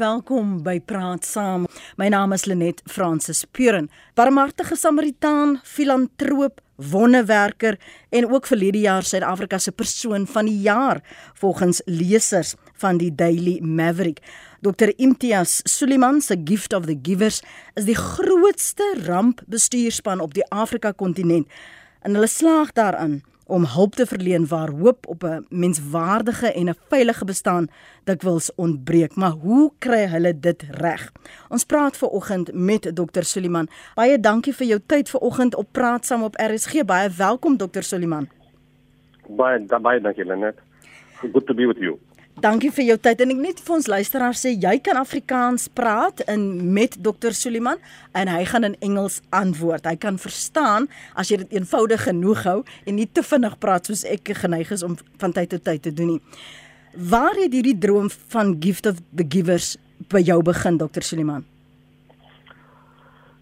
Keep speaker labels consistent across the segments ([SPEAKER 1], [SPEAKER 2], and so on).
[SPEAKER 1] welkom by Praat Saam. My naam is Lenet Fransis Puren, barmhartige Samaritaan, filantroop, wonderwerker en ook verlede jaar Suid-Afrika se persoon van die jaar volgens lesers van die Daily Maverick. Dr Imtiaz Suliman se Gift of the Givers is die grootste rampbestuurspan op die Afrika kontinent en hulle slaag daarin om hulp te verleen waar hoop op 'n menswaardige en 'n veilige bestaan dikwels ontbreek. Maar hoe kry hulle dit reg? Ons praat ver oggend met Dr. Suliman. Baie dankie vir jou tyd ver oggend op Praat saam op RSG. Baie welkom Dr. Suliman.
[SPEAKER 2] Baie baie dankie Lenet. Good to be with you.
[SPEAKER 1] Dankie vir jou tyd en ek net vir ons luisteraars sê jy kan Afrikaans praat in met Dr. Suliman en hy gaan in Engels antwoord. Hy kan verstaan as jy dit eenvoudig genoeg hou en nie te vinnig praat soos ek geneig is om van tyd tot tyd te doen nie. Waar het hierdie droom van Gift of the Givers by jou begin Dr. Suliman?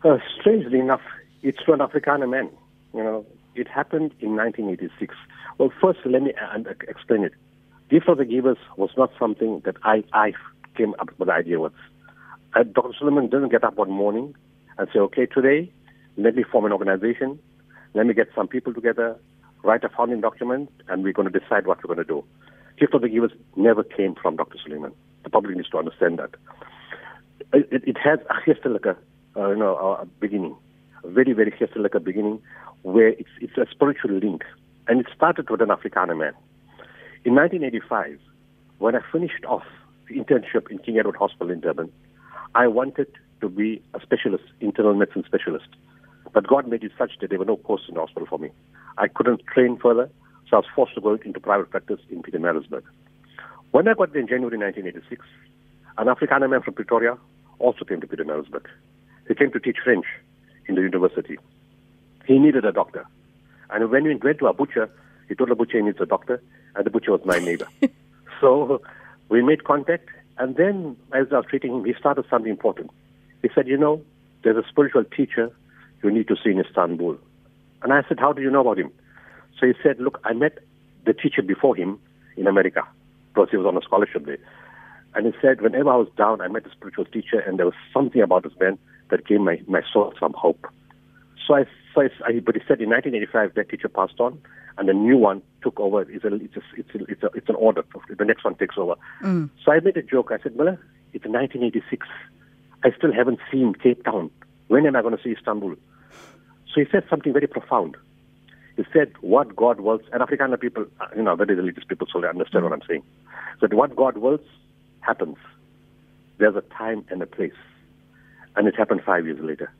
[SPEAKER 2] Uh, strangely enough, it's for an Afrikaner man. You know, it happened in 1986. Well, first let me uh, explain it. Gift for the Givers was not something that I, I came up with the idea with. Uh, Dr. Sooliman didn't get up one morning and say, okay, today, let me form an organization, let me get some people together, write a founding document, and we're going to decide what we're going to do. Gift of the Givers never came from Dr. Sooliman. The public needs to understand that. It, it has a like a, uh, you know, a beginning, a very, very like a beginning, where it's, it's a spiritual link. And it started with an Afrikaner man. In 1985, when I finished off the internship in King Edward Hospital in Durban, I wanted to be a specialist, internal medicine specialist. But God made it such that there were no posts in the hospital for me. I couldn't train further, so I was forced to go into private practice in Pietermaritzburg. When I got there in January 1986, an Afrikaner man from Pretoria also came to Pietermaritzburg. He came to teach French in the university. He needed a doctor. And when he went to a butcher, he told the butcher he needs a doctor and the butcher was my neighbor. so we made contact, and then as I was treating him, he started something important. He said, You know, there's a spiritual teacher you need to see in Istanbul. And I said, How do you know about him? So he said, Look, I met the teacher before him in America because he was on a scholarship there. And he said, Whenever I was down, I met a spiritual teacher, and there was something about this man that gave my, my soul some hope. So I, so I, but he said in 1985 that teacher passed on, and the new one took over. It's a, it's a, it's a, it's, a, it's an order. The next one takes over. Mm. So I made a joke. I said, Miller, it's 1986. I still haven't seen Cape Town. When am I going to see Istanbul? So he said something very profound. He said, what God wills, and Afrikaner people, you know, very religious people, so they understand what I'm saying. So what God wills happens. There's a time and a place. And it happened five years later.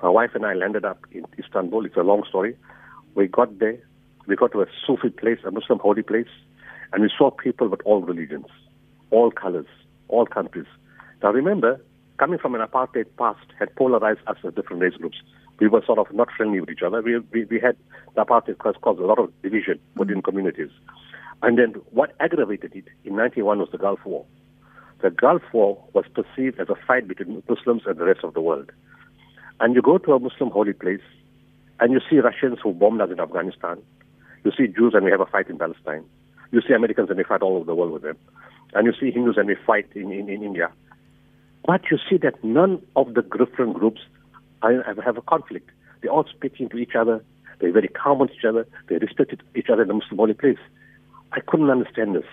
[SPEAKER 2] My wife and I landed up in Istanbul. It's a long story. We got there. We got to a Sufi place, a Muslim holy place, and we saw people with all religions, all colors, all countries. Now remember, coming from an apartheid past had polarized us as different race groups. We were sort of not friendly with each other. We, we, we had the apartheid caused, caused a lot of division within communities. And then what aggravated it in 91 was the Gulf War. The Gulf War was perceived as a fight between Muslims and the rest of the world. And you go to a Muslim holy place, and you see Russians who bombed us in Afghanistan, you see Jews and we have a fight in Palestine. You see Americans and we fight all over the world with them. And you see Hindus and we fight in, in, in India. But you see that none of the different groups have a conflict. They're all speaking to each other. They're very calm with each other. They respect each other in the Muslim holy place. I couldn't understand this.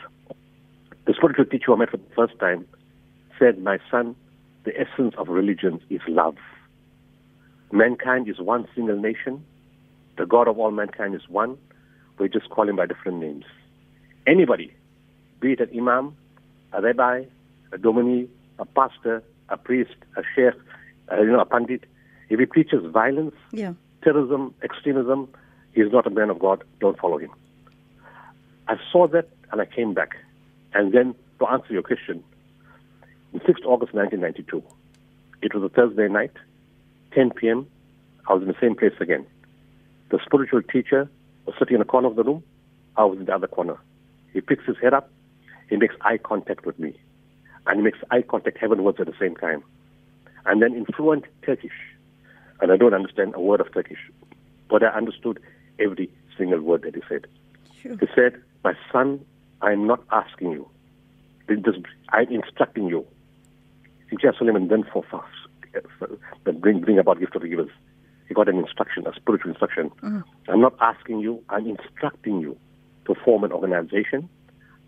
[SPEAKER 2] The spiritual teacher I met for the first time said, My son, the essence of religion is love. Mankind is one single nation. The God of all mankind is one. We just call him by different names. Anybody, be it an imam, a rabbi, a dominee, a pastor, a priest, a sheikh, uh, you know, a pandit, if he preaches violence, yeah. terrorism, extremism, he is not a man of God. Don't follow him. I saw that and I came back. And then to answer your question, on 6th August 1992, it was a Thursday night, 10 p.m. I was in the same place again. The spiritual teacher was sitting in a corner of the room. I was in the other corner. He picks his head up. He makes eye contact with me. And he makes eye contact heavenwards at the same time. And then in fluent Turkish, and I don't understand a word of Turkish, but I understood every single word that he said. Sure. He said, My son, I'm not asking you. I'm instructing you Teacher Sooliman then for fast, bring, bring about gift of the givers. He got an instruction, a spiritual instruction. Mm. I'm not asking you, I'm instructing you to form an organization.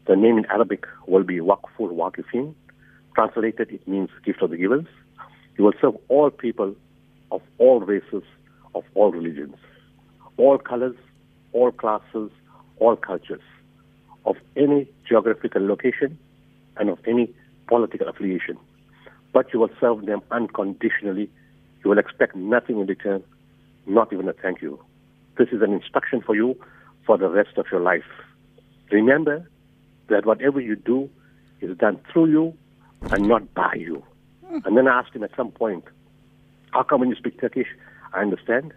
[SPEAKER 2] The name in Arabic will be Waqful Waqifin. Translated, it means gift of the givers. You will serve all people of all races, of all religions, all colors, all classes, all cultures, of any geographical location and of any political affiliation. But you will serve them unconditionally. You will expect nothing in return, not even a thank you. This is an instruction for you for the rest of your life. Remember that whatever you do is done through you and not by you. And then I asked him at some point, how come when you speak Turkish, I understand?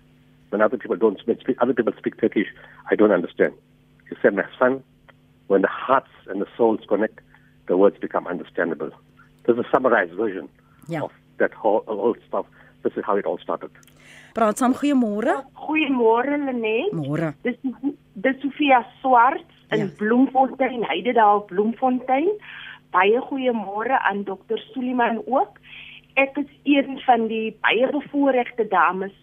[SPEAKER 2] When other people don't speak, other people speak Turkish, I don't understand. He said, my son, when the hearts and the souls connect, the words become understandable. There's a summarized version
[SPEAKER 1] yeah.
[SPEAKER 2] of that whole, whole stuff. This is how it all started.
[SPEAKER 1] Praat saam goeiemôre.
[SPEAKER 3] Goeiemôre Lenet.
[SPEAKER 1] Môre.
[SPEAKER 3] Dis dis Sofia Swart in ja. Bloemfontein, Heide daar Bloemfontein. Baie goeiemôre aan Dr. Suliman ook. Ek is een van die baie bevoorregte dames.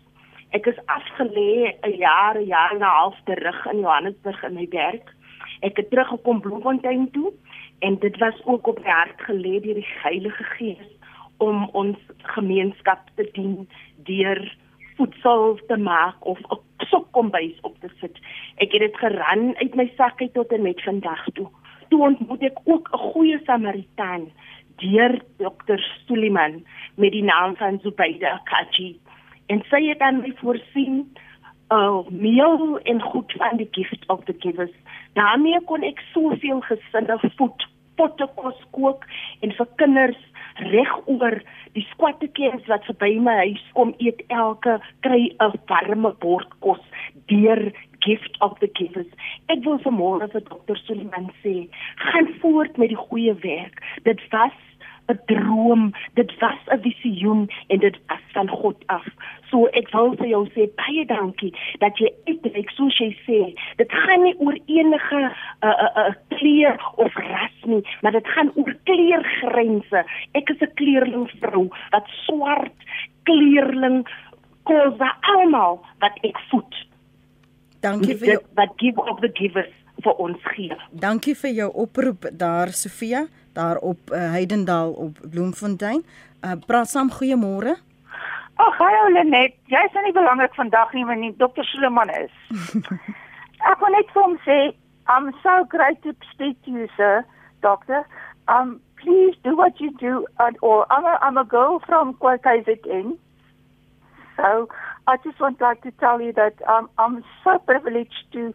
[SPEAKER 3] Ek is afgelê 'n jaar, 'n jaar en 'n half terug in Johannesburg in my werk. Ek het teruggekom Bloemfontein toe en dit was ook op my hart gelê deur die Heilige Gees om ons gemeenskap te dien deur voedsel te maak of 'n sokkombuis op te sit. Ek het dit geran uit my sak uit tot en met vandag toe toe ontmoet ek ook 'n goeie Samaritaan deur Dr. Suliman met die naam van Zubaida Kaji. En sy het dan my voorsien uh meal en goed van die gift of the givers. daarmee kon ek soveel gesinne voed, potte kos kook en vir kinders reg oor die squattekies wat verby my huis kom eet elke kry 'n warme bord kos deur gift of the givers. Ek wil vanmôre vir Dr. Suliman sê, gaan voort met die goeie werk. Dit was 'n droom, dit was 'n visioen en dit was van God af. So ek wil vir jou sê baie dankie dat jy uitreik soos jy sê. Dit gaan nie oor enige 'n uh, 'n uh, uh, kleur of ras nie, maar dit gaan oor kleurgrense. Ek is 'n kleurling vrou wat swart kleurling kos almal wat ek voed.
[SPEAKER 1] Dankie vir jou
[SPEAKER 3] wat give of the givers vir ons gee.
[SPEAKER 1] Dankie vir jou oproep daar Sofia, daar op uh, Heidendal op Bloemfontein. Uh, praat saam goeiemôre.
[SPEAKER 4] Ag, hallo Lenet. Jy's nou nie belangrik vandag nie, maar nie Dr. Suleman is. Ek wil net vir hom sê, I'm so great to speak to you, sir, doctor. Um please do what you do and or I'm a, I'm a girl from KwaZulu. So I just want like to tell you that um, I'm so privileged to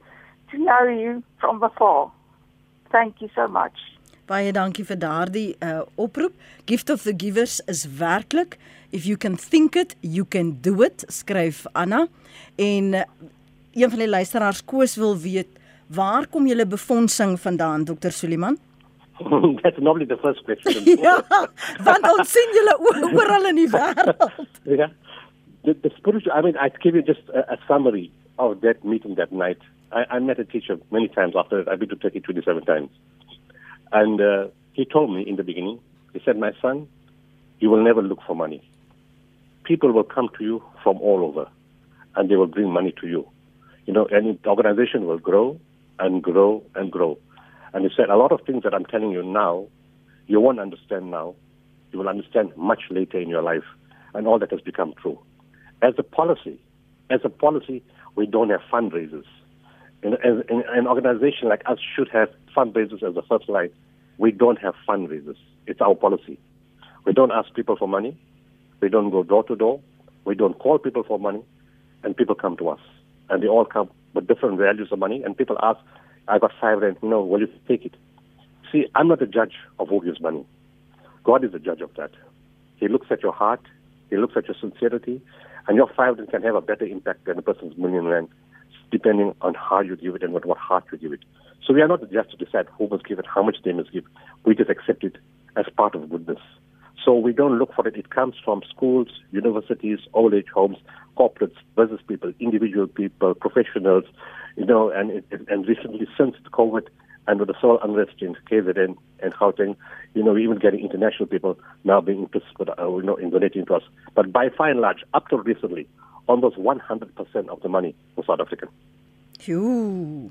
[SPEAKER 4] to know you from afar. Thank you so much.
[SPEAKER 1] Baie dankie vir daardie uh, oproep. Gift of the Givers is werklik if you can think it, you can do it, skryf Anna. En uh, een van die luisteraars koes wil weet, waar kom julle befondsing vandaan, Dr. Suliman?
[SPEAKER 2] That's normally the first question.
[SPEAKER 1] ja, want ons sien julle oral in die wêreld.
[SPEAKER 2] ja. the, the spiritual, I mean, I give you just a, a summary of that meeting that night. I, I, met a teacher many times after that. I've been to Turkey 27 times. And uh, he told me in the beginning, he said, My son, you will never look for money. People will come to you from all over and they will bring money to you. You know, the organization will grow and grow and grow. And he said, A lot of things that I'm telling you now, you won't understand now. You will understand much later in your life. And all that has become true. As a policy, as a policy, we don't have fundraisers. In, an organization like us should have fundraisers as a first line. We don't have fundraisers. It's our policy. We don't ask people for money. We don't go door to door. We don't call people for money. And people come to us. And they all come with different values of money. And people ask, I got five rand. No, will you take it? See, I'm not a judge of who gives money. God is the judge of that. He looks at your heart. He looks at your sincerity. And your five rand can have a better impact than a person's million rand, depending on how you give it and what, what heart you give it. So we are not just to decide who must give it, how much they must give. We just accept it as part of goodness. So we don't look for it. It comes from schools, universities, old age homes, corporates, business people, individual people, professionals, you know, and and recently since COVID, And with the civil unrest in KZN and Gauteng, you know, even getting international people now being interested, uh, you know, in donating to us. But by far and large, up to recently, almost 100% of the money was South African.
[SPEAKER 1] Jo.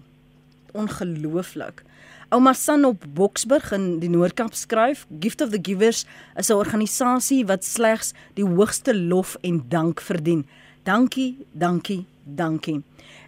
[SPEAKER 1] Ongelooflik. Ouma San op Boksburg in die Noord-Kaap skryf, Gift of the Givers is 'n organisasie wat slegs die hoogste lof en dank verdien. Dankie, dankie, dankie.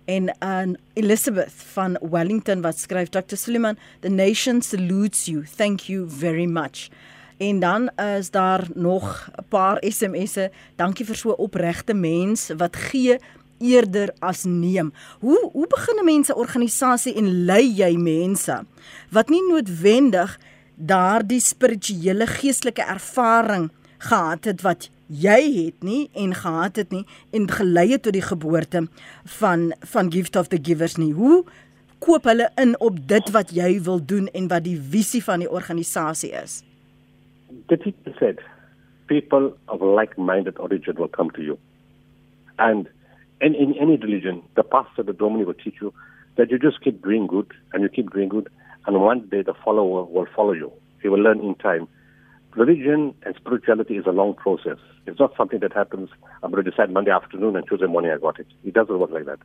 [SPEAKER 1] En aan Elizabeth van Wellington wat skryf Dr. Suliman, the nation salutes you. Thank you very much. En dan is daar nog 'n paar SMS'e. Dankie vir so opregte mens wat gee eerder as neem. Hoe hoe begin 'n mens 'n organisasie en lei jy mense wat nie noodwendig daardie spirituele geestelike ervaring gehad het wat jy het nie en gehad het nie en gelei het tot die geboorte van van Gift of the Givers nie. Hoe koop hulle in op dit wat jy wil doen en wat die visie van die organisasie is?
[SPEAKER 2] The teacher said people of like-minded origin will come to you. And in, in any religion, the pastor, the dominee will teach you that you just keep doing good and you keep doing good and one day the follower will follow you. He will learn in time religion and spirituality is a long process. It's not something that happens, I'm going to decide Monday afternoon and Tuesday morning I got it. It doesn't work like that.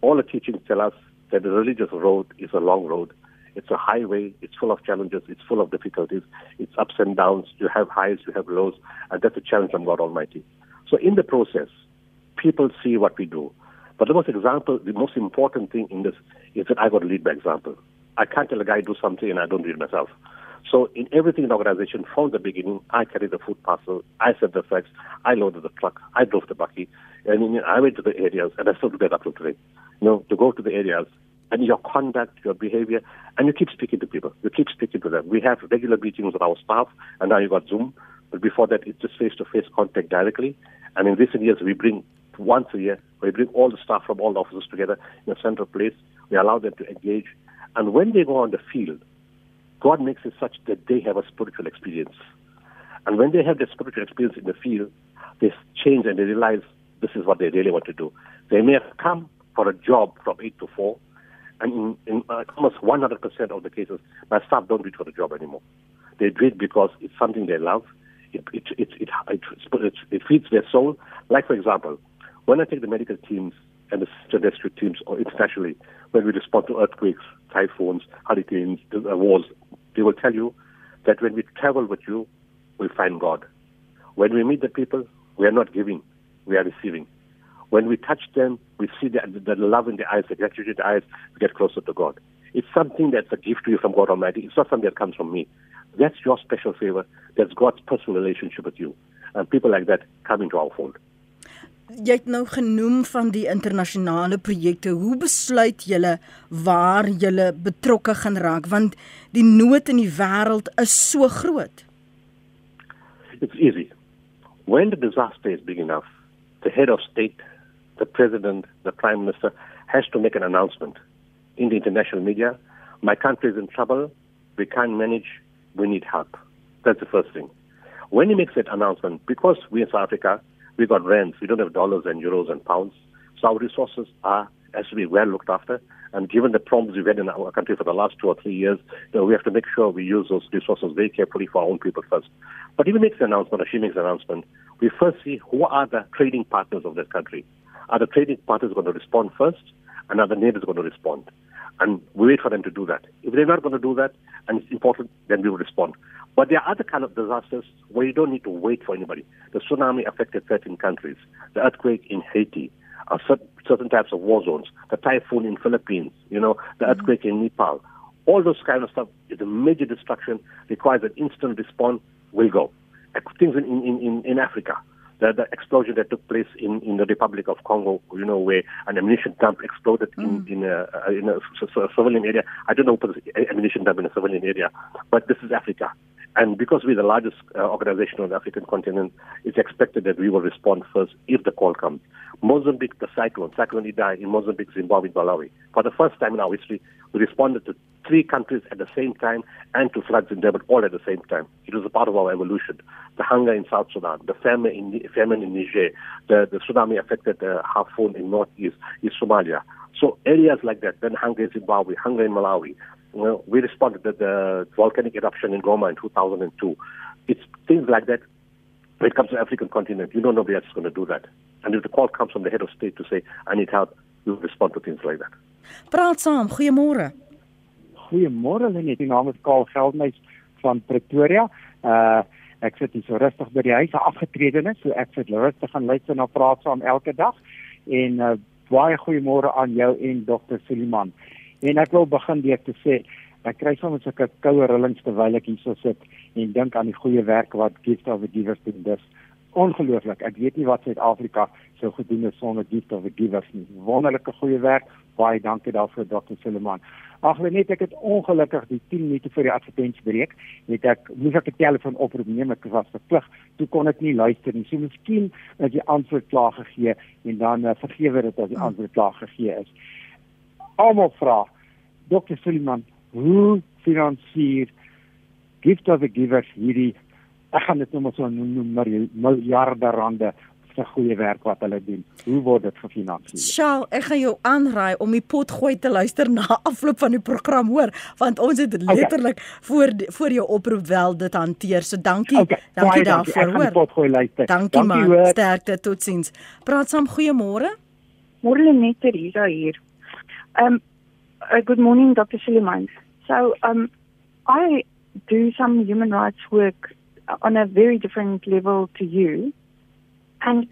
[SPEAKER 2] All the teachings tell us that the religious road is a long road. It's a highway. It's full of challenges. It's full of difficulties. It's ups and downs. You have highs, you have lows, and that's a challenge from God Almighty. So in the process, people see what we do. But the most example, the most important thing in this is that I got to lead by example. I can't tell a guy do something and I don't do it myself. So in everything in the organization, from the beginning, I carried the food parcel, I set the flags, I loaded the truck, I drove the bakkie, and I went to the areas, and I still do that up to today. You know, to go to the areas, and your conduct, your behavior, and you keep speaking to people. You keep speaking to them. We have regular meetings with our staff, and now you got Zoom. But before that, it's just face-to-face contact directly. And in recent years, we bring once a year, we bring all the staff from all the offices together in a central place. We allow them to engage. And when they go on the field, God makes it such that they have a spiritual experience. And when they have the spiritual experience in the field, they change and they realize this is what they really want to do. They may have come for a job from 8 to 4, and in, in uh, almost 100% of the cases, my staff don't do it for the job anymore. They do it because it's something they love. It, it, it, it, it, it feeds their soul. Like, for example, when I take the medical teams and the rescue teams or internationally, when we respond to earthquakes, typhoons, hurricanes, wars, they will tell you that when we travel with you, we find God. When we meet the people, we are not giving, we are receiving. When we touch them, we see the, the love in the eyes, the gratitude in the eyes, we get closer to God. It's something that's a gift to you from God Almighty. It's not something that comes from me. That's your special favor. That's God's personal relationship with you. And people like that come into our fold.
[SPEAKER 1] jy het nou genoem van die internasionale projekte. Hoe besluit julle waar julle betrokke gaan raak want die nood in die wêreld is so groot?
[SPEAKER 2] It's easy. When the disaster is big enough, the head of state, the president, the prime minister has to make an announcement in the international media. My country is in trouble. We can't manage. We need help. That's the first thing. When he makes that announcement, because we in South Africa we got rents. We don't have dollars and euros and pounds. So our resources are has to be well looked after. And given the problems we've had in our country for the last two or three years, you know, we have to make sure we use those resources very carefully for our own people first. But if he makes an announcement or she makes an announcement, we first see who are the trading partners of that country. Are the trading partners going to respond first, and are the neighbors going to respond? And we wait for them to do that. If they're not going to do that, and it's important, then we will respond. But there are other kind of disasters where you don't need to wait for anybody. The tsunami affected 13 countries. The earthquake in Haiti. Uh, certain types of war zones. The typhoon in Philippines. You know, the mm-hmm. earthquake in Nepal. All those kind of stuff is a major destruction, requires an instant response. Will go. Things in, in, in, in Africa the, the explosion that took place in, in the Republic of Congo, you know, where an ammunition dump exploded mm. in, in, a, in a, civilian area. I don't know what an ammunition dump in a civilian area, but this is Africa. And because we're the largest uh, organization on the African continent, it's expected that we will respond first if the call comes. Mozambique, the cyclone, Cyclone Idai in Mozambique, Zimbabwe, Malawi. For the first time in our history, we responded to three countries at the same time and to floods in Durban all at the same time. It was a part of our evolution. The hunger in South Sudan, the famine in, famine in Niger, the, the tsunami affected uh, Hafun in northeast, East Somalia. So areas like that, then hunger in Zimbabwe, hunger in Malawi, you know, we responded to the volcanic eruption in Goma in 2002. It's things like that. When it comes to the African continent, you don't know nobody else is going to do that. And if the call comes from the head of state to say, I need help, we'll respond to things like that.
[SPEAKER 1] Praat saam, goeiemôre.
[SPEAKER 5] Goeiemôre Lenet, my naam is Karl Geldnys van Pretoria. Uh ek sit hier so rustig by die huis, afgetredenes, so ek sit rustig en luister na praat saam elke dag. En uh baie goeiemôre aan jou en Dr. Suliman. En ek wil begin deur te sê ek kry soms 'n koue rillings terwyl ek hierso sit en dink aan die goeie werk wat Gift of the Givers doen. Dis ongelooflik. Ek weet nie wat Suid-Afrika sou gedoen het sonder of the Givers nie. Wonderlike goeie werk. Baie dankie daarvoor Dr. Suliman. Ag net ek het ongelukkig die 10 minute voor die advertensie breek, het ek moes ek 'n telefoon oproep neem ek was verplig. Toe kon ek nie luister nie. So miskien as jy antwoord klaar gegee en dan uh, vergewe dit as die antwoord klaar gegee is. Almal vra Dr. Suliman, hoe finansier Gift of the Givers hierdie ek gaan dit nou maar so noem miljarde rande se goeie werk wat hulle doen. Hoe word dit gefinansier?
[SPEAKER 1] Sjoe, ek gaan jou aanraai om die pot gooi te luister na afloop van die program hoor, want ons het letterlik okay. voor voor jou oproep wel dit hanteer. So dankie. Okay. Dankie daarvoor, hoor.
[SPEAKER 5] Pot gooi luister.
[SPEAKER 1] Dankie, dankie man. Hoor. Sterkte. Totsiens. Praat saam. Goeiemôre.
[SPEAKER 6] Môre net Teresa hier. Um uh, good morning Dr. Suleiman. So um I do some human rights work on a very different level to you. And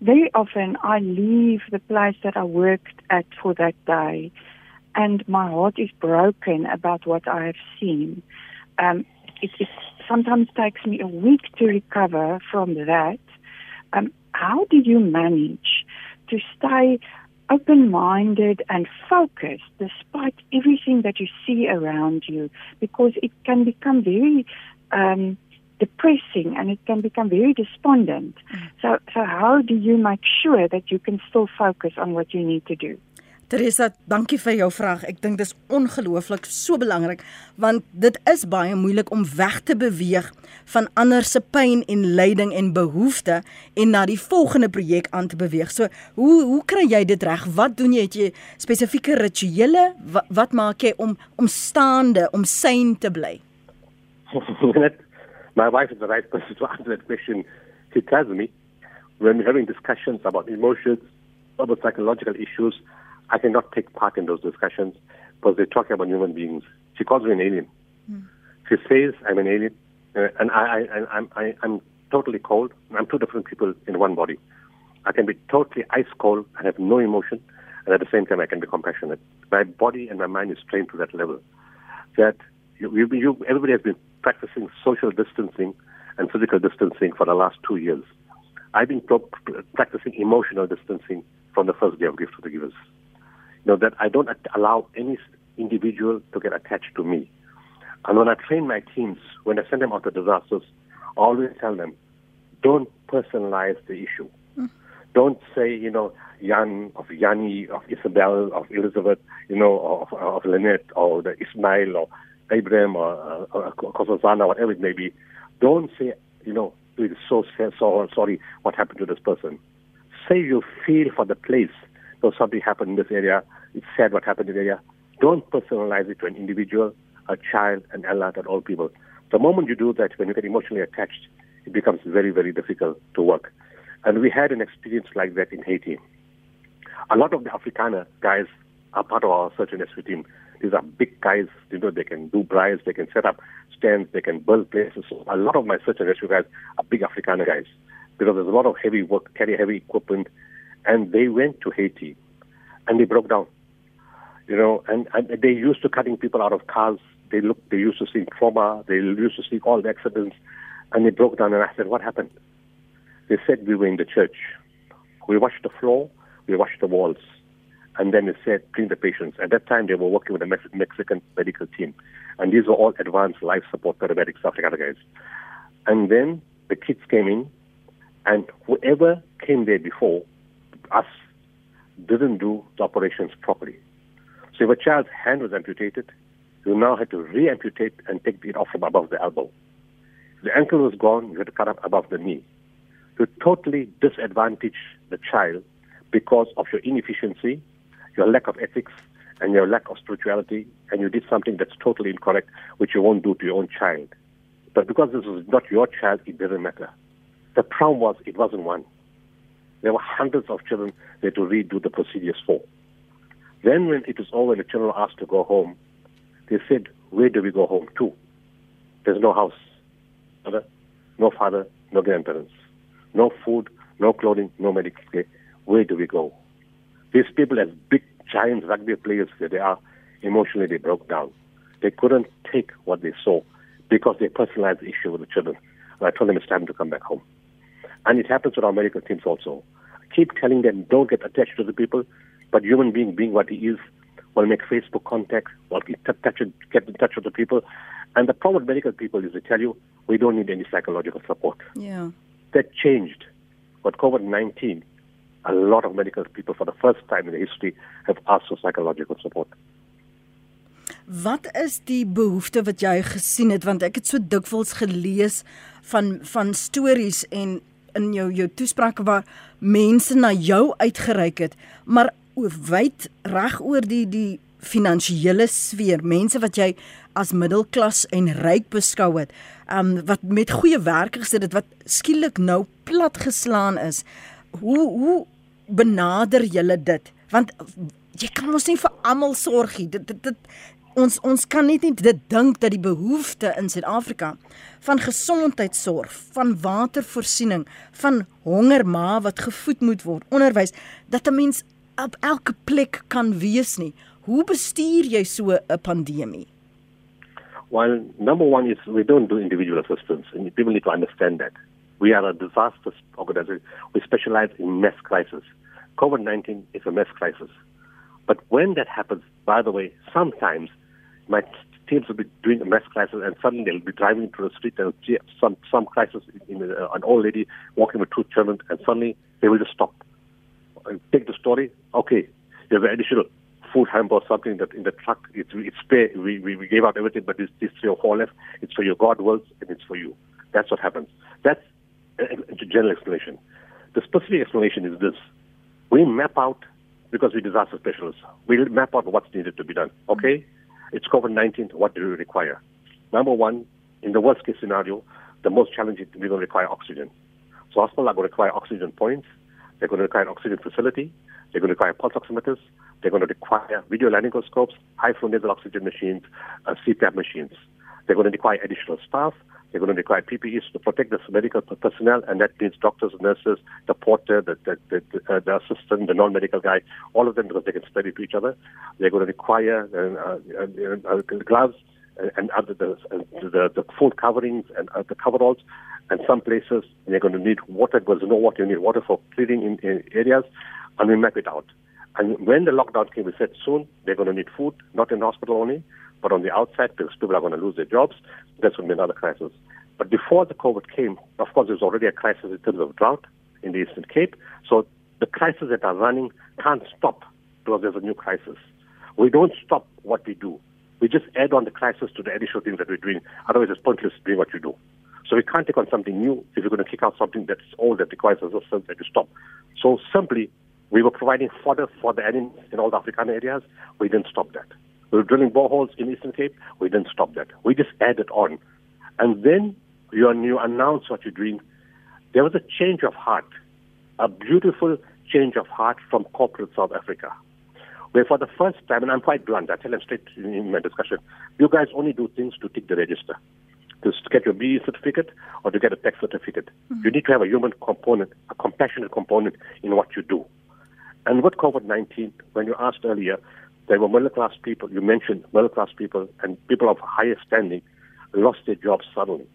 [SPEAKER 6] very often I leave the place that I worked at for that day and my heart is broken about what I have seen. Um, it, it sometimes takes me a week to recover from that. Um, how do you manage to stay open minded and focused despite everything that you see around you? Because it can become very um, depressing and it can become very despondent. Mm. So, so how do you make sure that you can still focus on what you need to do?
[SPEAKER 1] Teresa, dankie vir jou vraag. Ek dink dis ongelooflik so belangrik want dit is baie moeilik om weg te beweeg van ander se pyn en lyding en behoeftes en na die volgende projek aan te beweeg. So, hoe hoe kry jy dit reg? Wat doen jy? Het jy spesifieke rituele? Wat, wat maak jy om om staande, om sane te bly?
[SPEAKER 2] My wife is the right person to answer that question. She tells me when we're having discussions about emotions, about psychological issues, I cannot take part in those discussions because they're talking about human beings. She calls me an alien. Mm. She says I'm an alien, uh, and I, I, I'm, I, I'm totally cold. I'm two different people in one body. I can be totally ice cold and have no emotion, and at the same time I can be compassionate. My body and my mind is trained to that level. That you, you, you, everybody has been practicing social distancing and physical distancing for the last two years. I've been pro- practicing emotional distancing from the first day of Gift to the Givers. You know, that I don't allow any individual to get attached to me. And when I train my teams, when I send them out to disasters, I always tell them, don't personalize the issue. Mm. Don't say, you know, Jan of Yanni, of Isabel, of Elizabeth, you know, of, of Lynette, or the Ismail, or Abraham or, uh, uh, or, or whatever it may be, don't say, you know, it is so, so sorry what happened to this person. Say you feel for the place. So something happened in this area. It's sad what happened in the area. Don't personalize it to an individual, a child, an adult, and all people. The moment you do that, when you get emotionally attached, it becomes very, very difficult to work. And we had an experience like that in Haiti. A lot of the Afrikaner guys are part of our search and rescue team. These are big guys, you know, they can do brides, they can set up stands, they can build places. So a lot of my search and rescue guys are big Afrikaner guys because there's a lot of heavy work, carry heavy equipment. And they went to Haiti and they broke down. You know, and, and they used to cutting people out of cars. They look, they used to see trauma. They used to see all the accidents, and they broke down. And I said, "What happened?" They said we were in the church. We washed the floor. We washed the walls and then they said, bring the patients. At that time, they were working with a Mex- Mexican medical team. And these were all advanced life support paramedics, Africa guys. And then the kids came in, and whoever came there before us didn't do the operations properly. So if a child's hand was amputated, you now had to re-amputate and take it off from above the elbow. If the ankle was gone, you had to cut up above the knee. To totally disadvantage the child because of your inefficiency your lack of ethics, and your lack of spirituality, and you did something that's totally incorrect, which you won't do to your own child. But because this was not your child, it didn't matter. The problem was it wasn't one. There were hundreds of children they had to redo the procedures for. Then when it was over, the children were asked to go home. They said, where do we go home to? There's no house, mother, no father, no grandparents, no food, no clothing, no medical care. Where do we go? These people, as big, giant rugby players that they are, emotionally they broke down. They couldn't take what they saw because they personalized the issue with the children. And I told them it's time to come back home. And it happens with our medical teams also. I keep telling them don't get attached to the people, but human being being what he is will make Facebook contact, will get, touch, get in touch with the people. And the problem with medical people is they tell you we don't need any psychological support.
[SPEAKER 1] Yeah.
[SPEAKER 2] That changed. But COVID 19, a lot of medical people for the first time in the history have asked for psychological support.
[SPEAKER 1] Wat is die behoefte wat jy gesien het want ek het so dikwels gelees van van stories en in jou jou toesprake waar mense na jou uitgereik het maar wyd reg oor die die finansiële sfeer mense wat jy as middelklas en ryk beskou het um wat met goeie werk gesit het wat skielik nou plat geslaan is hoe hoe benader julle dit want jy kan mos nie vir almal sorg nie dit, dit dit ons ons kan net nie dit dink dat die behoefte in Suid-Afrika van gesondheidsorg, van watervoorsiening, van honger ma wat gevoed moet word, onderwys dat 'n mens op elke plek kan wees nie. Hoe bestuur jy so 'n pandemie?
[SPEAKER 2] Well, number one is we don't do individual assistance, and people need to understand that. We are a disaster organization. We specialize in mass crisis. COVID 19 is a mass crisis. But when that happens, by the way, sometimes my teams will be doing a mass crisis and suddenly they'll be driving through the street and see some, some crisis in, uh, an old lady walking with two children and suddenly they will just stop and take the story. Okay, you have additional food hamper or something that in the truck. It's, it's. We, we, we gave out everything, but it's, it's three or four left. It's for your God wills and it's for you. That's what happens. That's a, a general explanation. The specific explanation is this. We map out, because we're disaster specialists, we map out what's needed to be done. Okay? Mm-hmm it's COVID-19. What do we require? Number one, in the worst case scenario, the most challenging, we're going to require oxygen. So hospitals are going to require oxygen points. They're going to require an oxygen facility. They're going to require pulse oximeters. They're going to require video laryngoscopes, high flow nasal oxygen machines, uh, CPAP machines. They're going to require additional staff. They're going to require PPEs to protect the medical personnel, and that means doctors, nurses, the porter, the, the, the, uh, the assistant, the non-medical guy, all of them because they can study to each other. They're going to require uh, uh, uh gloves and other the, the, the full coverings and uh, the coveralls. And some places they're going to need water because you know what you need water for cleaning in, in areas, and we map it out. And when the lockdown came, we said soon they're going to need food, not in hospital only, but on the outside because people are going to lose their jobs. That's going to be another crisis. But before the COVID came, of course, there was already a crisis in terms of drought in the Eastern Cape. So the crises that are running can't stop because there's a new crisis. We don't stop what we do. We just add on the crisis to the additional things that we're doing. Otherwise, it's pointless doing what you do. So we can't take on something new if you're going to kick out something that's old that requires assistance that you stop. So simply, we were providing fodder for the animals in all the African areas. We didn't stop that. We were drilling boreholes in Eastern Cape. We didn't stop that. We just added on. And then you, you announce what you're doing. There was a change of heart, a beautiful change of heart from corporate South Africa. Where for the first time, and I'm quite blunt, I tell them straight in my discussion, you guys only do things to tick the register. To get your BE certificate or to get a tech certificate. Mm-hmm. You need to have a human component, a compassionate component in what you do. And with COVID 19, when you asked earlier, there were middle class people, you mentioned middle class people and people of higher standing lost their jobs suddenly.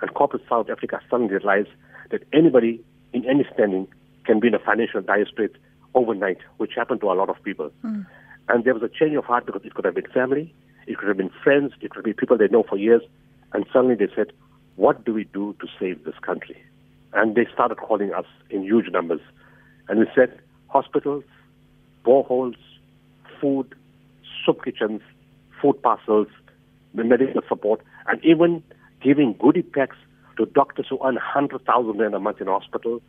[SPEAKER 2] And corporate South Africa suddenly realized that anybody in any standing can be in a financial dire strait overnight, which happened to a lot of people. Mm. And there was a change of heart because it could have been family, it could have been friends, it could be people they know for years. And suddenly they said, What do we do to save this country? And they started calling us in huge numbers. And we said, Hospitals, boreholes, food, soup kitchens, food parcels, medical support, and even giving goodie packs to doctors who earn 100,000 rand a month in hospital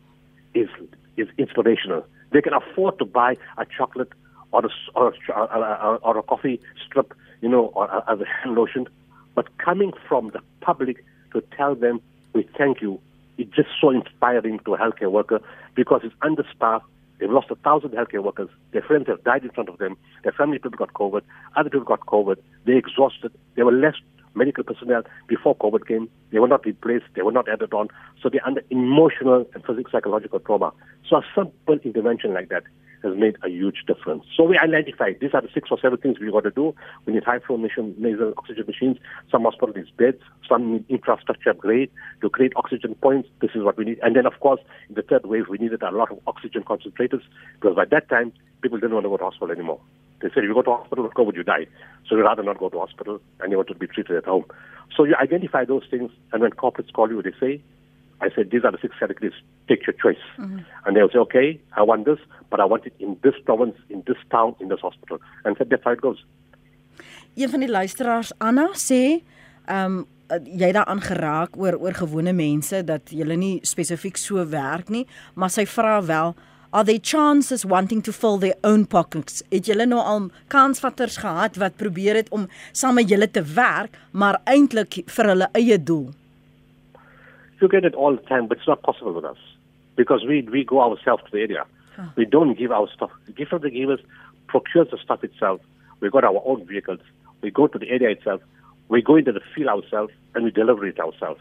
[SPEAKER 2] is, is inspirational. They can afford to buy a chocolate or a, or a, uh, uh, or a, coffee strip, you know, or uh, as a hand lotion, but coming from the public to tell them we thank you. It's just so inspiring to a healthcare worker because it's understaffed. They've lost a thousand healthcare workers. Their friends have died in front of them. Their family people got COVID. Other people got COVID. They're exhausted. There were less medical personnel before COVID came. They were not replaced. They were not added on. So they're under emotional and physical psychological trauma. So a simple intervention like that has made a huge difference. So we identified these are the six or seven things we got to do. We need high flow nasal oxygen machines. Some hospitals need beds. Some need infrastructure upgrade to create oxygen points. This is what we need. And then, of course, in the third wave, we needed a lot of oxygen concentrators because by that time, people didn't want to go to hospital anymore. They said, if you go to hospital with COVID, you die. So you'd rather not go to hospital and you want to be treated at home. So you identify those things, and when corporates call you, they say, I said, these are the six categories. Take your choice. Mm-hmm. And they'll say, okay, I want this, but I want it in this province, in this town, in this hospital. And so that's how it goes.
[SPEAKER 1] Een van die luisteraars, Anna, sê, ehm um, jy daaraan geraak oor oor gewone mense dat hulle nie spesifiek so werk nie, maar sy vra wel Are there chances wanting to fill their own pockets? Het julle nou al kansvatters gehad wat probeer het om saam met julle te werk, maar eintlik vir hulle eie doel?
[SPEAKER 2] You get it all the time, but it's not possible with us because we we go ourselves to the area. Huh. We don't give our stuff. The gift of the givers procures the stuff itself. We got our own vehicles. We go to the area itself. We go into the field ourselves and we deliver it ourselves.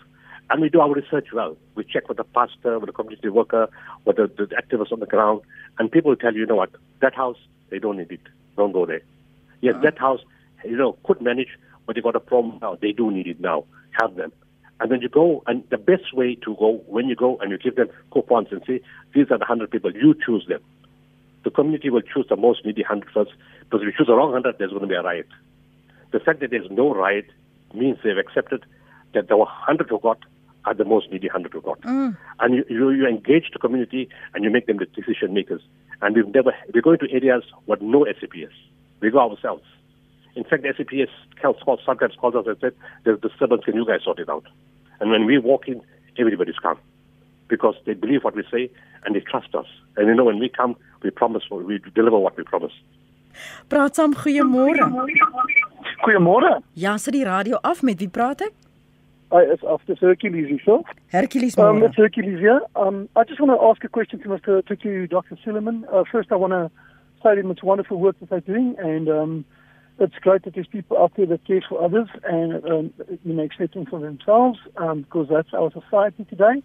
[SPEAKER 2] And we do our research well. We check with the pastor, with the community worker, with the, the activists on the ground, and people tell you, you know what, that house, they don't need it. Don't go there. Yes, uh-huh. that house, you know, could manage, but they got a problem now. They do need it now. Have them. And then you go, and the best way to go, when you go and you give them coupons and say, these are the 100 people, you choose them. The community will choose the most needy 100 first, because if you choose the wrong 100, there's going to be a riot. The fact that there's no riot means they've accepted that the 100 who got are the most needy 100 who got. Mm. And you, you, you engage the community and you make them the decision makers. And we've never, we're going to areas with no SAPS. We go ourselves. In fact, the SAPS calls, sometimes calls us and said, there's disturbance, can you guys sort it out? And when we walk in, everybody's calm because they believe what we say and they trust us. And you know, when we come, we promise, we deliver what we promise.
[SPEAKER 1] Praat saam, goeiemôre.
[SPEAKER 7] Goeiemôre.
[SPEAKER 1] Ja, sit die radio af met wie praat ek?
[SPEAKER 7] I is after Hercules, you sure?
[SPEAKER 1] Hercules,
[SPEAKER 7] um, it's Hercules here. Um, I just want to ask a question to Mr. to, to Dr. Sooliman. Uh, first, I want to say to him it's wonderful work that they're doing, and um, it's great that there's people out there that care for others and um, you know accepting for themselves um, because that's our society today.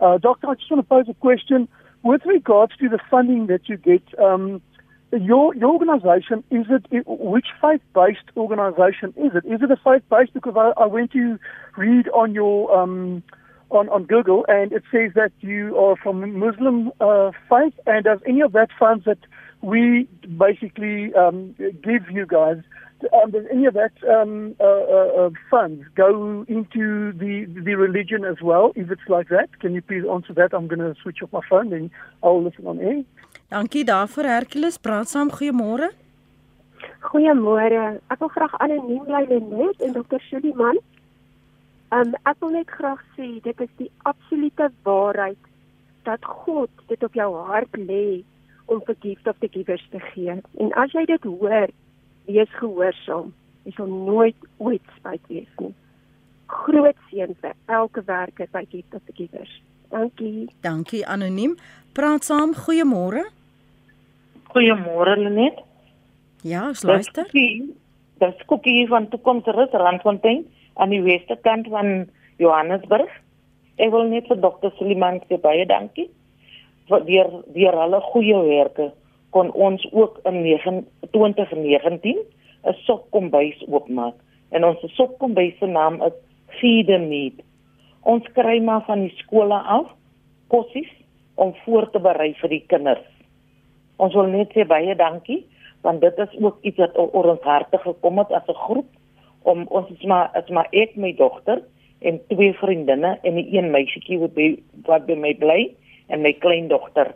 [SPEAKER 7] Uh, Doctor, I just want to pose a question with regards to the funding that you get. Um, your your organisation is it, it which faith based organisation is it? Is it a faith based? Because I, I went to read on your um, on on Google and it says that you are from Muslim uh, faith. And does any of that funds that we basically um, give you guys. Um, does any of that um, uh, uh, uh, funds go into the the religion as well? If it's like that, can you please answer that? I'm going to switch off my phone and I'll listen on air.
[SPEAKER 1] Dankie daarvoor Hercules. Praat saam. Goeiemôre.
[SPEAKER 8] Goeiemôre. Ek wil graag anoniem bly net en Dr. Suliman. Um ek wil net graag sê dit is die absolute waarheid dat God dit op jou hart lê om vir gift of the givers te gee. En as jy dit hoor, wees gehoorsaam. Jy sal nooit ooit spyt wees nie. Groot seën vir elke werker by gift of the givers. Dankie.
[SPEAKER 1] Dankie anoniem. Praat saam. Goeiemôre.
[SPEAKER 9] Goeiemôre Lenet.
[SPEAKER 1] Ja, luister.
[SPEAKER 9] Dis Kokkie van Toekomsrus Randfontein aan die weste kant van Johannesburg. Ek wil net vir dokter Suliman sê baie dankie deur deur hulle goeie werke kon ons ook in 2019 'n sokkombuis oopmaak. En ons sokkombuis se naam is Feed the Need. Ons kry maar van die skole af kossies om voor te berei vir die kinders. Ons wil net sê baie dankie want dit is ook iets wat oor ons harte gekom het as 'n groep om ons is maar as maar ek my dogter en twee vriendinne en 'n een meisietjie wat by wat by my bly en my kleindogter.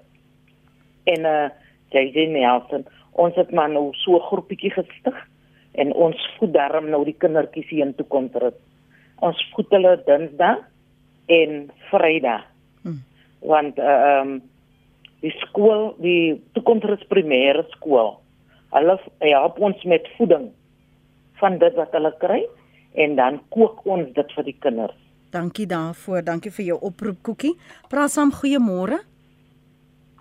[SPEAKER 9] En uh JJ Nelson, ons het maar nou so 'n groepietjie gestig en ons voed darm nou die kindertjies hier in toe kom terug. Ons voed hulle Dinsdag en Vrydag. Hmm. Want uh um die skool, die toekomstige primêre skool, Hulle help ons met voeding van dit wat hulle kry en dan kook ons dit vir die kinders.
[SPEAKER 1] Dankie daarvoor. Dankie vir jou oproep Koekie. Praat saam goeiemôre.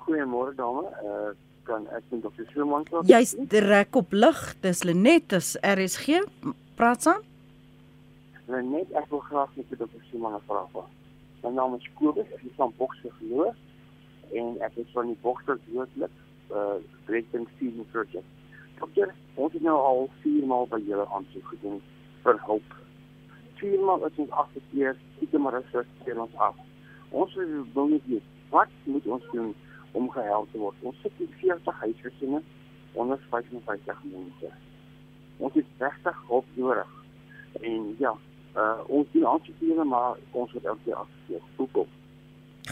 [SPEAKER 10] Goeiemôre dame. Uh kan ek met dokter Schumann praat?
[SPEAKER 1] Jy's direk op lig. Dis Lenet, dis RSG. Praat saam.
[SPEAKER 10] Lenet, ek wil graag met dokter Schumann praat. My naam is Kobus, ek is van Boksburg geloof en ek is van die Boksburg doodlik uh Breaking Season Project. Dokter, ons het nou al 4 maal by julle aansoek gedoen vir hulp. 4 maal is ons afgekeer, dit maar is dit ons af. Ons wil net weet wat moet ons doen om gehelp te word. Ons sit hier 40 huisgesinne onder 55 mense. Ons het regtig hulp nodig. En ja, uh, ons doen aansoeke maar ons word elke keer afgekeur. Hoekom?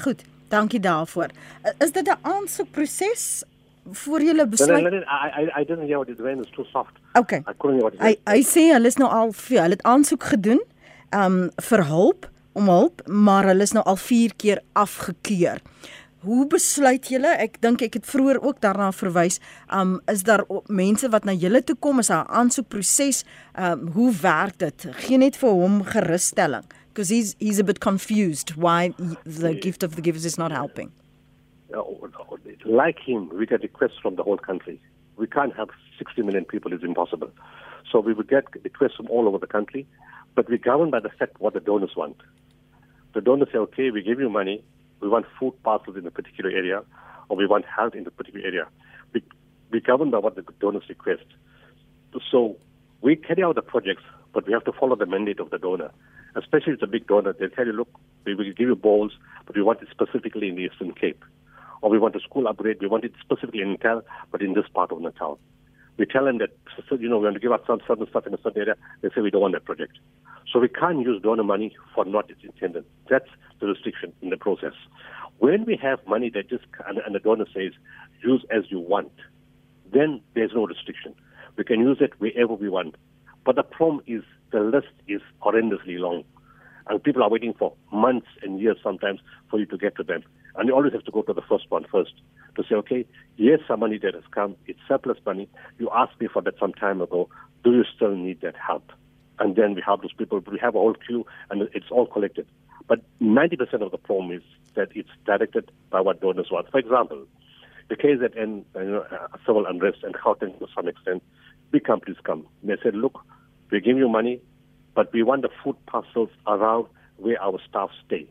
[SPEAKER 1] Goed, dankie daarvoor. Uh, is dit 'n aansoekproses voor jy besluit?
[SPEAKER 2] No, no, no, I I I didn't hear what it was. It's too soft.
[SPEAKER 1] Okay.
[SPEAKER 2] I couldn't hear what it
[SPEAKER 1] was. Hy hy sê hulle is nou al hulle het aansoek gedoen um vir hulp om hulp, maar hulle is nou al 4 keer afgekeur. Hoe besluit julle? Ek dink ek het vroeër ook daarna verwys. Um is daar mense wat na julle toe kom as 'n aansoekproses? Um hoe werk dit? Gee net vir hom gerusstelling because he's he's a bit confused why the gift of the givers is not helping.
[SPEAKER 2] Uh, like him, we get requests from the whole country. We can't have 60 million people; it's impossible. So we would get requests from all over the country, but we're governed by the fact what the donors want. The donors say, "Okay, we give you money." we want food parcels in a particular area, or we want health in a particular area. We, we govern by what the donors request. So we carry out the projects, but we have to follow the mandate of the donor. Especially if it's a big donor, they tell you, look, we will give you bowls, but we want it specifically in the Eastern Cape. Or we want a school upgrade, we want it specifically in Natal, but in this part of Natal. We tell them that, you know, we want to give out some certain stuff in a certain area. They say we don't want that project. So we can't use donor money for not its intended. That's the restriction in the process. When we have money that just, and, and the donor says, use as you want, then there's no restriction. We can use it wherever we want. But the problem is the list is horrendously long. And people are waiting for months and years sometimes for you to get to them. And you always have to go to the first one first to say, okay, here's some money that has come. It's surplus money. You asked me for that some time ago. Do you still need that help? And then we help those people. We have a whole queue and it's all collected. But 90% of the problem is that it's directed by what donors want. For example, the case that in you know, uh, civil unrest and Gauteng to some extent, big companies come. They said, look, we give you money, but we want the food parcels around where our staff stay.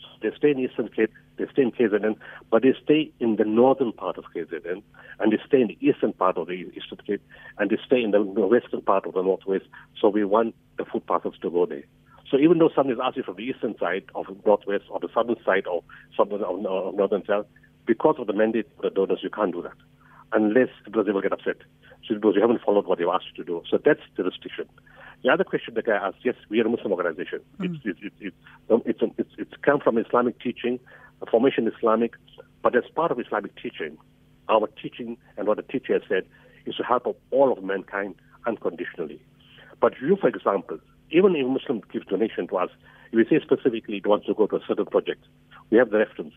[SPEAKER 2] So they stay in Eastern Cape, they stay in KZN, but they stay in the northern part of KZN, and they stay in the eastern part of the Eastern Cape, and they stay in the western part of the northwest. So we want the food parcels to go there. So even though somebody is asking from the eastern side of northwest or the southern side of southern of, northern south, because of the mandate of the donors, you can't do that unless because they will get upset. So because you haven't followed what they've asked you to do. So that's the restriction. The other question the guy asked, yes, we are a Muslim organization. Mm. It's, it's, it's, it's, it's, it's come from Islamic teaching, formation Islamic, but as part of Islamic teaching, our teaching and what the teacher said is to help all of mankind unconditionally. But you, for example, even if a Muslim gives donation to us, if we say specifically it wants to go to a certain project, we have the reference.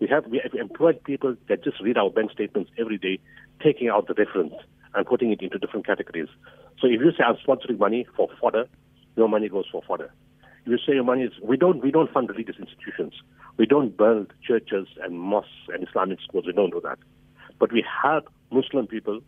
[SPEAKER 2] We have we have employed people that just read our bank statements every day, taking out the reference and putting it into different categories. So if you say I'm sponsoring money for fodder, your money goes for fodder. You say your money is we don't we don't fund religious institutions. We don't build churches and mosques and Islamic schools. We don't do that. But we help Muslim people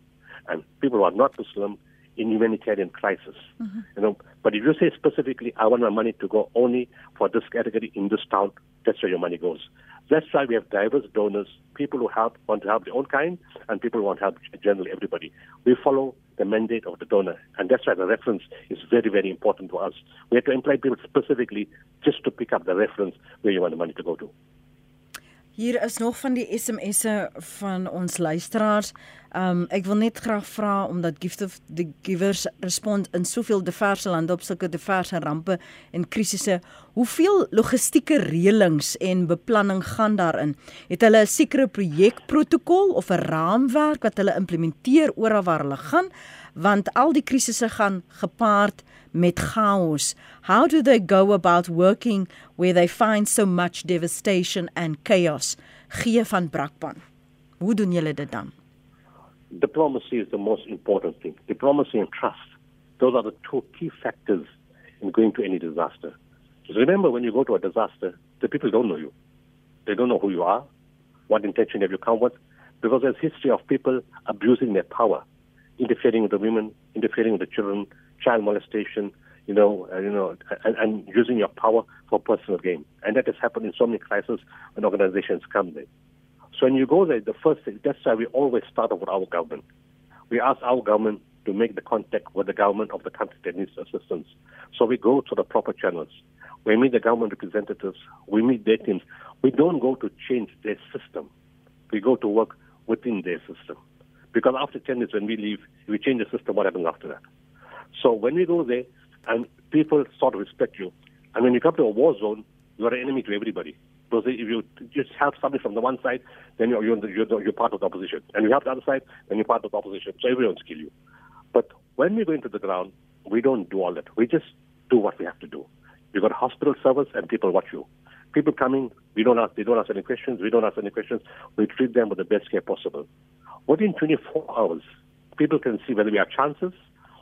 [SPEAKER 2] and people who are not Muslim in humanitarian crisis. Mm-hmm. You know, but if you say specifically, I want my money to go only for this category in this town, that's where your money goes. That's why we have diverse donors, people who help want to help their own kind, and people who want to help generally everybody. We follow the mandate of the donor, and that's why the reference is very, very important to us. We have to employ people specifically just to pick up the reference where you want the money to go to.
[SPEAKER 1] Hier is nog van die SMS'e van ons luisteraars. Um ek wil net graag vra omdat Gift of the Givers respond in soveel diverse lande op sulke diverse rampe en krisisse. Hoeveel logistieke reëlings en beplanning gaan daarin? Het hulle 'n sekere projekprotokol of 'n raamwerk wat hulle implementeer oral waar hulle gaan? Want al die krisisse gaan gepaard met chaos. How do they go about working where they find so much devastation and chaos? Gee van Brakpan. Hoe doen julle dit dan?
[SPEAKER 2] Diplomacy is the most important thing. Diplomacy and trust. Those are the two key factors in going to any disaster. Just remember, when you go to a disaster, the people don't know you. They don't know who you are, what intention have you come with, because there's history of people abusing their power, interfering with the women, interfering with the children, child molestation, you know, uh, you know, and, and using your power for personal gain. And that has happened in so many crises when organizations come there. When you go there, the first thing, that's why we always start with our government. We ask our government to make the contact with the government of the country that needs assistance. So we go to the proper channels. We meet the government representatives. We meet their teams. We don't go to change their system. We go to work within their system. Because after 10 years when we leave, we change the system, what happens after that? So when we go there, and people sort of respect you, and when you come to a war zone, you are an enemy to everybody. Because if you just help somebody from the one side, then you're, you're, you're, you're part of the opposition. And you help the other side, then you're part of the opposition. So everyone's kill you. But when we go into the ground, we don't do all that. We just do what we have to do. We've got hospital service and people watch you. People coming, we don't ask, they don't ask any questions, we don't ask any questions. We treat them with the best care possible. Within 24 hours, people can see whether we have chances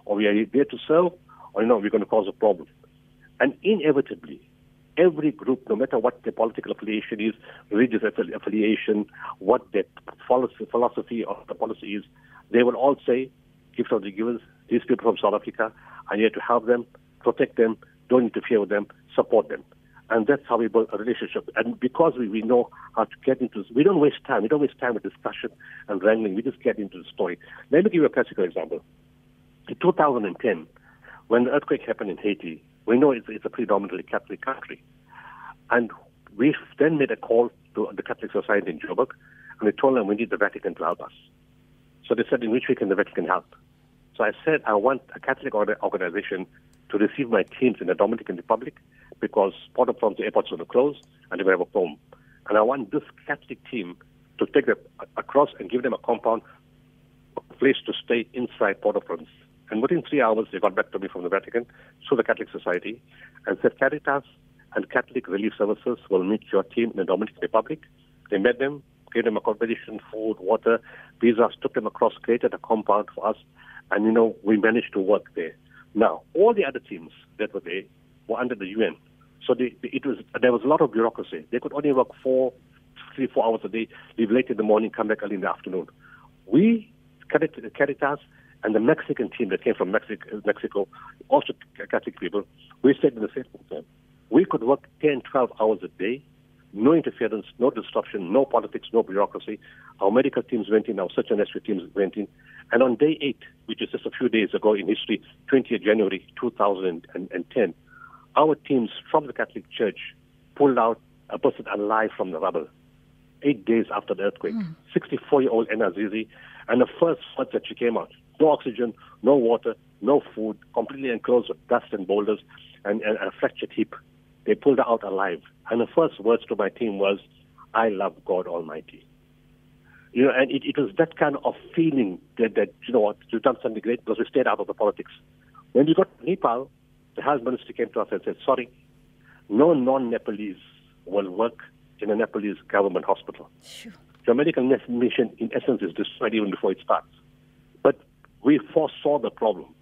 [SPEAKER 2] or we are there to serve or, you know, we're going to cause a problem. And inevitably, every group, no matter what their political affiliation is, religious affiliation, what their philosophy or the policy is, they will all say, gift of the givers, these people from South Africa are here to help them, protect them, don't interfere with them, support them. And that's how we build a relationship. And because we, we know how to get into this, we don't waste time. We don't waste time with discussion and wrangling. We just get into the story. Let me give you a classical example. In 2010, when the earthquake happened in Haiti, we know it's, it's a predominantly Catholic country. And we then made a call to the Catholic Society in Joburg, and we told them we need the Vatican to help us. So they said, in which way can the Vatican help? So I said, I want a Catholic organization to receive my teams in the Dominican Republic because Port-au-Prince airport's going to close and they will have a home. And I want this Catholic team to take them across and give them a compound, a place to stay inside Port-au-Prince. And within three hours, they got back to me from the Vatican through the Catholic Society and said, Caritas and Catholic Relief Services will meet your team in the Dominican Republic. They met them, gave them accommodation, food, water, visas, took them across, created a compound for us, and you know we managed to work there. Now, all the other teams that were there were under the UN, so they, it was there was a lot of bureaucracy. They could only work four, three, four hours a day, leave late in the morning, come back early in the afternoon. We, Caritas, and the Mexican team that came from Mexico, Mexico also Catholic people, we said in the same time, we could work 10, 12 hours a day no interference, no disruption, no politics, no bureaucracy. Our medical teams went in, our search and rescue teams went in. And on day eight, which is just a few days ago in history, 20th January 2010, our teams from the Catholic Church pulled out a person alive from the rubble. Eight days after the earthquake, hmm. 64 year old Ena Zizi, and the first words that she came out no oxygen, no water, no food, completely enclosed with dust and boulders, and, and, and a fractured hip. They pulled her out alive. And the first words to my team was, I love God Almighty. You know, and it, it was that kind of feeling that, that, you know what, you've done something great because we stayed out of the politics. When we got to Nepal, the health minister came to us and said, sorry, no non-Nepalese will work in a Nepalese government hospital. Sure. Your medical mission, in essence, is destroyed even before it starts. We foresaw the problem.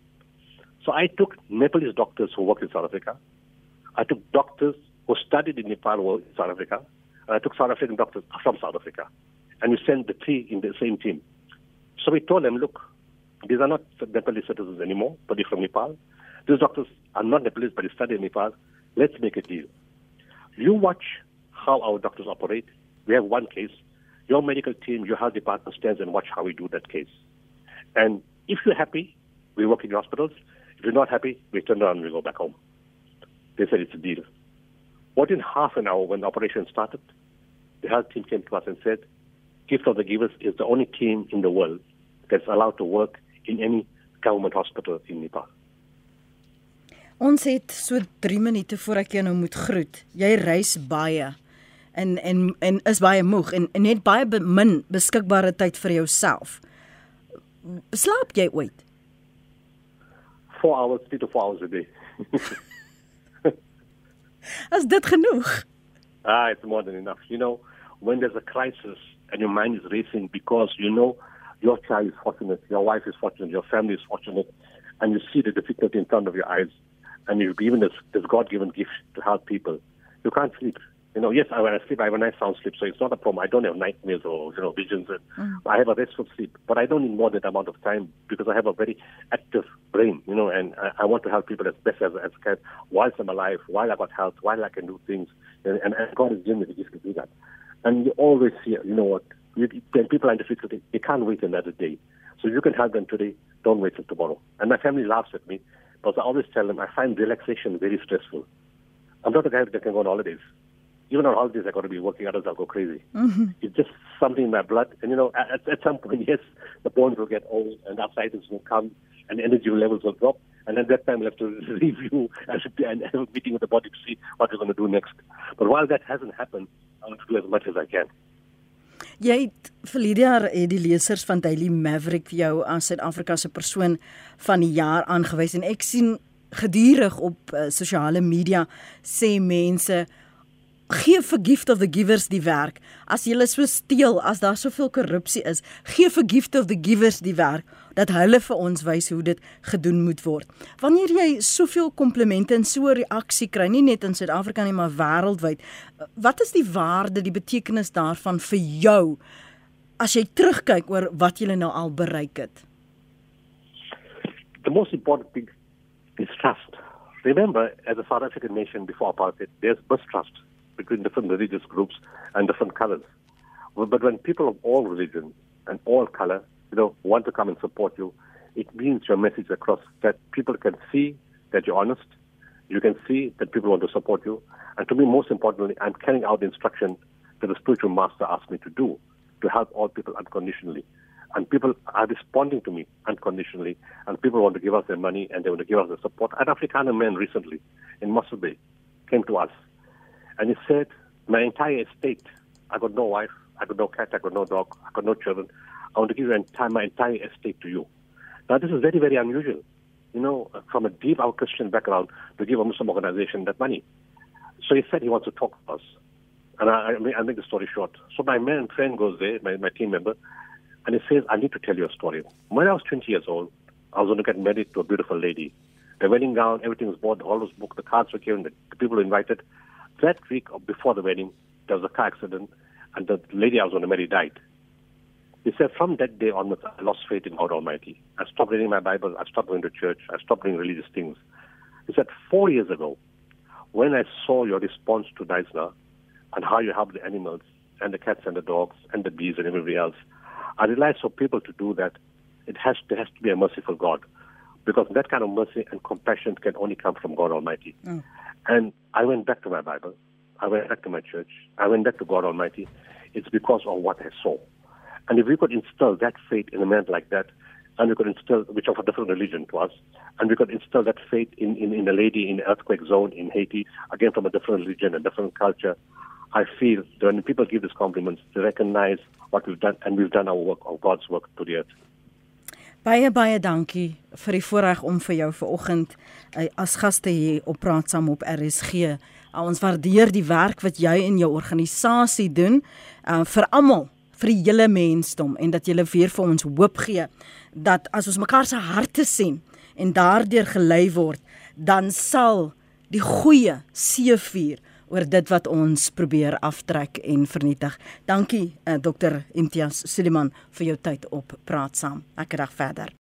[SPEAKER 2] So I took Nepalese doctors who work in South Africa. I took doctors who studied in Nepal in South Africa, and I took South African doctors from South Africa, and we sent the three in the same team. So we told them, look, these are not Nepalese citizens anymore, but they're from Nepal. These doctors are not Nepalese, but they study in Nepal. Let's make a deal. You watch how our doctors operate. We have one case. Your medical team, your health department stands and watch how we do that case. And if you're happy, we work in hospitals. If you're not happy, we turn around and we go back home. They said it's a deal. Within half an hour when the operation started, the health team came to us and said, Gift of the Givers is the only team in the world that's allowed to work in any government hospital in Nepal.
[SPEAKER 1] Ons het so 3 minute voor ek jou nou moet groet. Jy reis baie en en en is baie moeg en, en het baie min beskikbare tyd vir jouself. Slaap jy ooit?
[SPEAKER 2] 4 hours, 3 to 4 hours a day.
[SPEAKER 1] Is dit genoeg?
[SPEAKER 2] Ah, it's more than enough. You know, when there's a crisis and your mind is racing because you know your child is fortunate, your wife is fortunate, your family is fortunate, and you see the difficulty in front of your eyes, and you've given this, this God-given gift to help people, you can't sleep. You know, yes, I, when I sleep, I have a nice sound sleep, so it's not a problem. I don't have nightmares or you know visions. And
[SPEAKER 1] Mm.
[SPEAKER 2] I have a restful sleep, but I don't need more than that amount of time because I have a very active brain. You know, and I, I want to help people as best as as I can whilst I'm alive, while I got health, while I can do things, and, and, and God has given me the gift to do that. And you always see, you know what, you- when people are in difficulty, they can't wait another day. So you can help them today. Don't wait till tomorrow. And my family laughs at me because I always tell them I find relaxation very stressful. I'm not a guy that can go on holidays. Even on holidays, I got to be working. Others, I'll go crazy.
[SPEAKER 1] Mm-hmm.
[SPEAKER 2] It's just something in my blood. And you know, at, at some point, yes, the bones will get old, and arthritis will come, and energy levels will drop. And at that time, we'll have to review and, have a meeting with the body to see what we're going to do next. But while that hasn't happened, I want to do as much as I can.
[SPEAKER 1] Jy het verlede jaar het die lesers van Daily Maverick vir jou as Suid-Afrika se persoon van die jaar aangewys en ek sien gedurig op uh, sosiale media sê mense gee vir gift of the givers die werk. As jy so steel, as daar soveel korrupsie is, gee vir gift of the givers die werk dat hulle vir ons wys hoe dit gedoen moet word. Wanneer jy soveel komplimente en so 'n reaksie kry, nie net in Suid-Afrika nie, maar wêreldwyd, wat is die waarde, die betekenis daarvan vir jou as jy terugkyk oor wat jy nou al bereik het?
[SPEAKER 2] The most important thing is trust. Remember, as a South African nation before apartheid, there's mistrust between different religious groups and different colors. But when people of all religions and all color, you know, want to come and support you, it means your message across that people can see that you're honest. You can see that people want to support you. And to me, most importantly, I'm carrying out the instruction that the spiritual master asked me to do to help all people unconditionally. And people are responding to me unconditionally. And people want to give us their money and they want to give us their support. An Afrikaner man recently in Mossel Bay came to us and he said, My entire estate, I got no wife, I got no cat, I got no dog, I got no children. I want to give you entire, my entire estate to you. Now, this is very, very unusual, you know, from a deep out Christian background to give a Muslim organization that money. So he said he wants to talk to us. And I, I, make the story short. So my man friend goes there, my, my team member, and he says, I need to tell you a story. When I was 20 years old, I was going to get married to a beautiful lady. The wedding gown, everything was bought, the hall was booked, the cards were given, the, the people were invited. That week of- before the wedding, there was a car accident, and the lady I was going to marry died. He said, from that day onwards, I lost faith in God Almighty. I stopped reading my Bible. I stopped going to church. I stopped doing religious things. He said, four years ago, when I saw your response to Knysna and how you help the animals and the cats and the dogs and the bees and everybody else, I realized for people to do that, it has there has to be a merciful God, because that kind of mercy and compassion can only come from God Almighty. Mm. And I went back to my Bible. I went back to my church. I went back to God Almighty. It's because of what I saw. And if we could instill that faith in a man like that, and we could instill, which of a different religion to us, and we could instill that faith in, in, in a lady in the earthquake zone in Haiti, again from a different religion, a different culture, I feel that when people give these compliments, they recognize what we've done, and we've done our work, of God's work to the earth.
[SPEAKER 1] Baie baie dankie vir die voorreg om vir jou vanoggend uh, as gas te hê op praat saam op RSG. Uh, ons waardeer die werk wat jy en jou organisasie doen uh, vir almal, vir die hele mensdom en dat jy weer vir ons hoop gee dat as ons mekaar se harte sien en daardeur gelei word, dan sal die goeie seëvier oor dit wat ons probeer aftrek en vernietig. Dankie uh, Dr. Imtiaz Suliman vir jou tyd op Praat Saam. Lekker dag verder.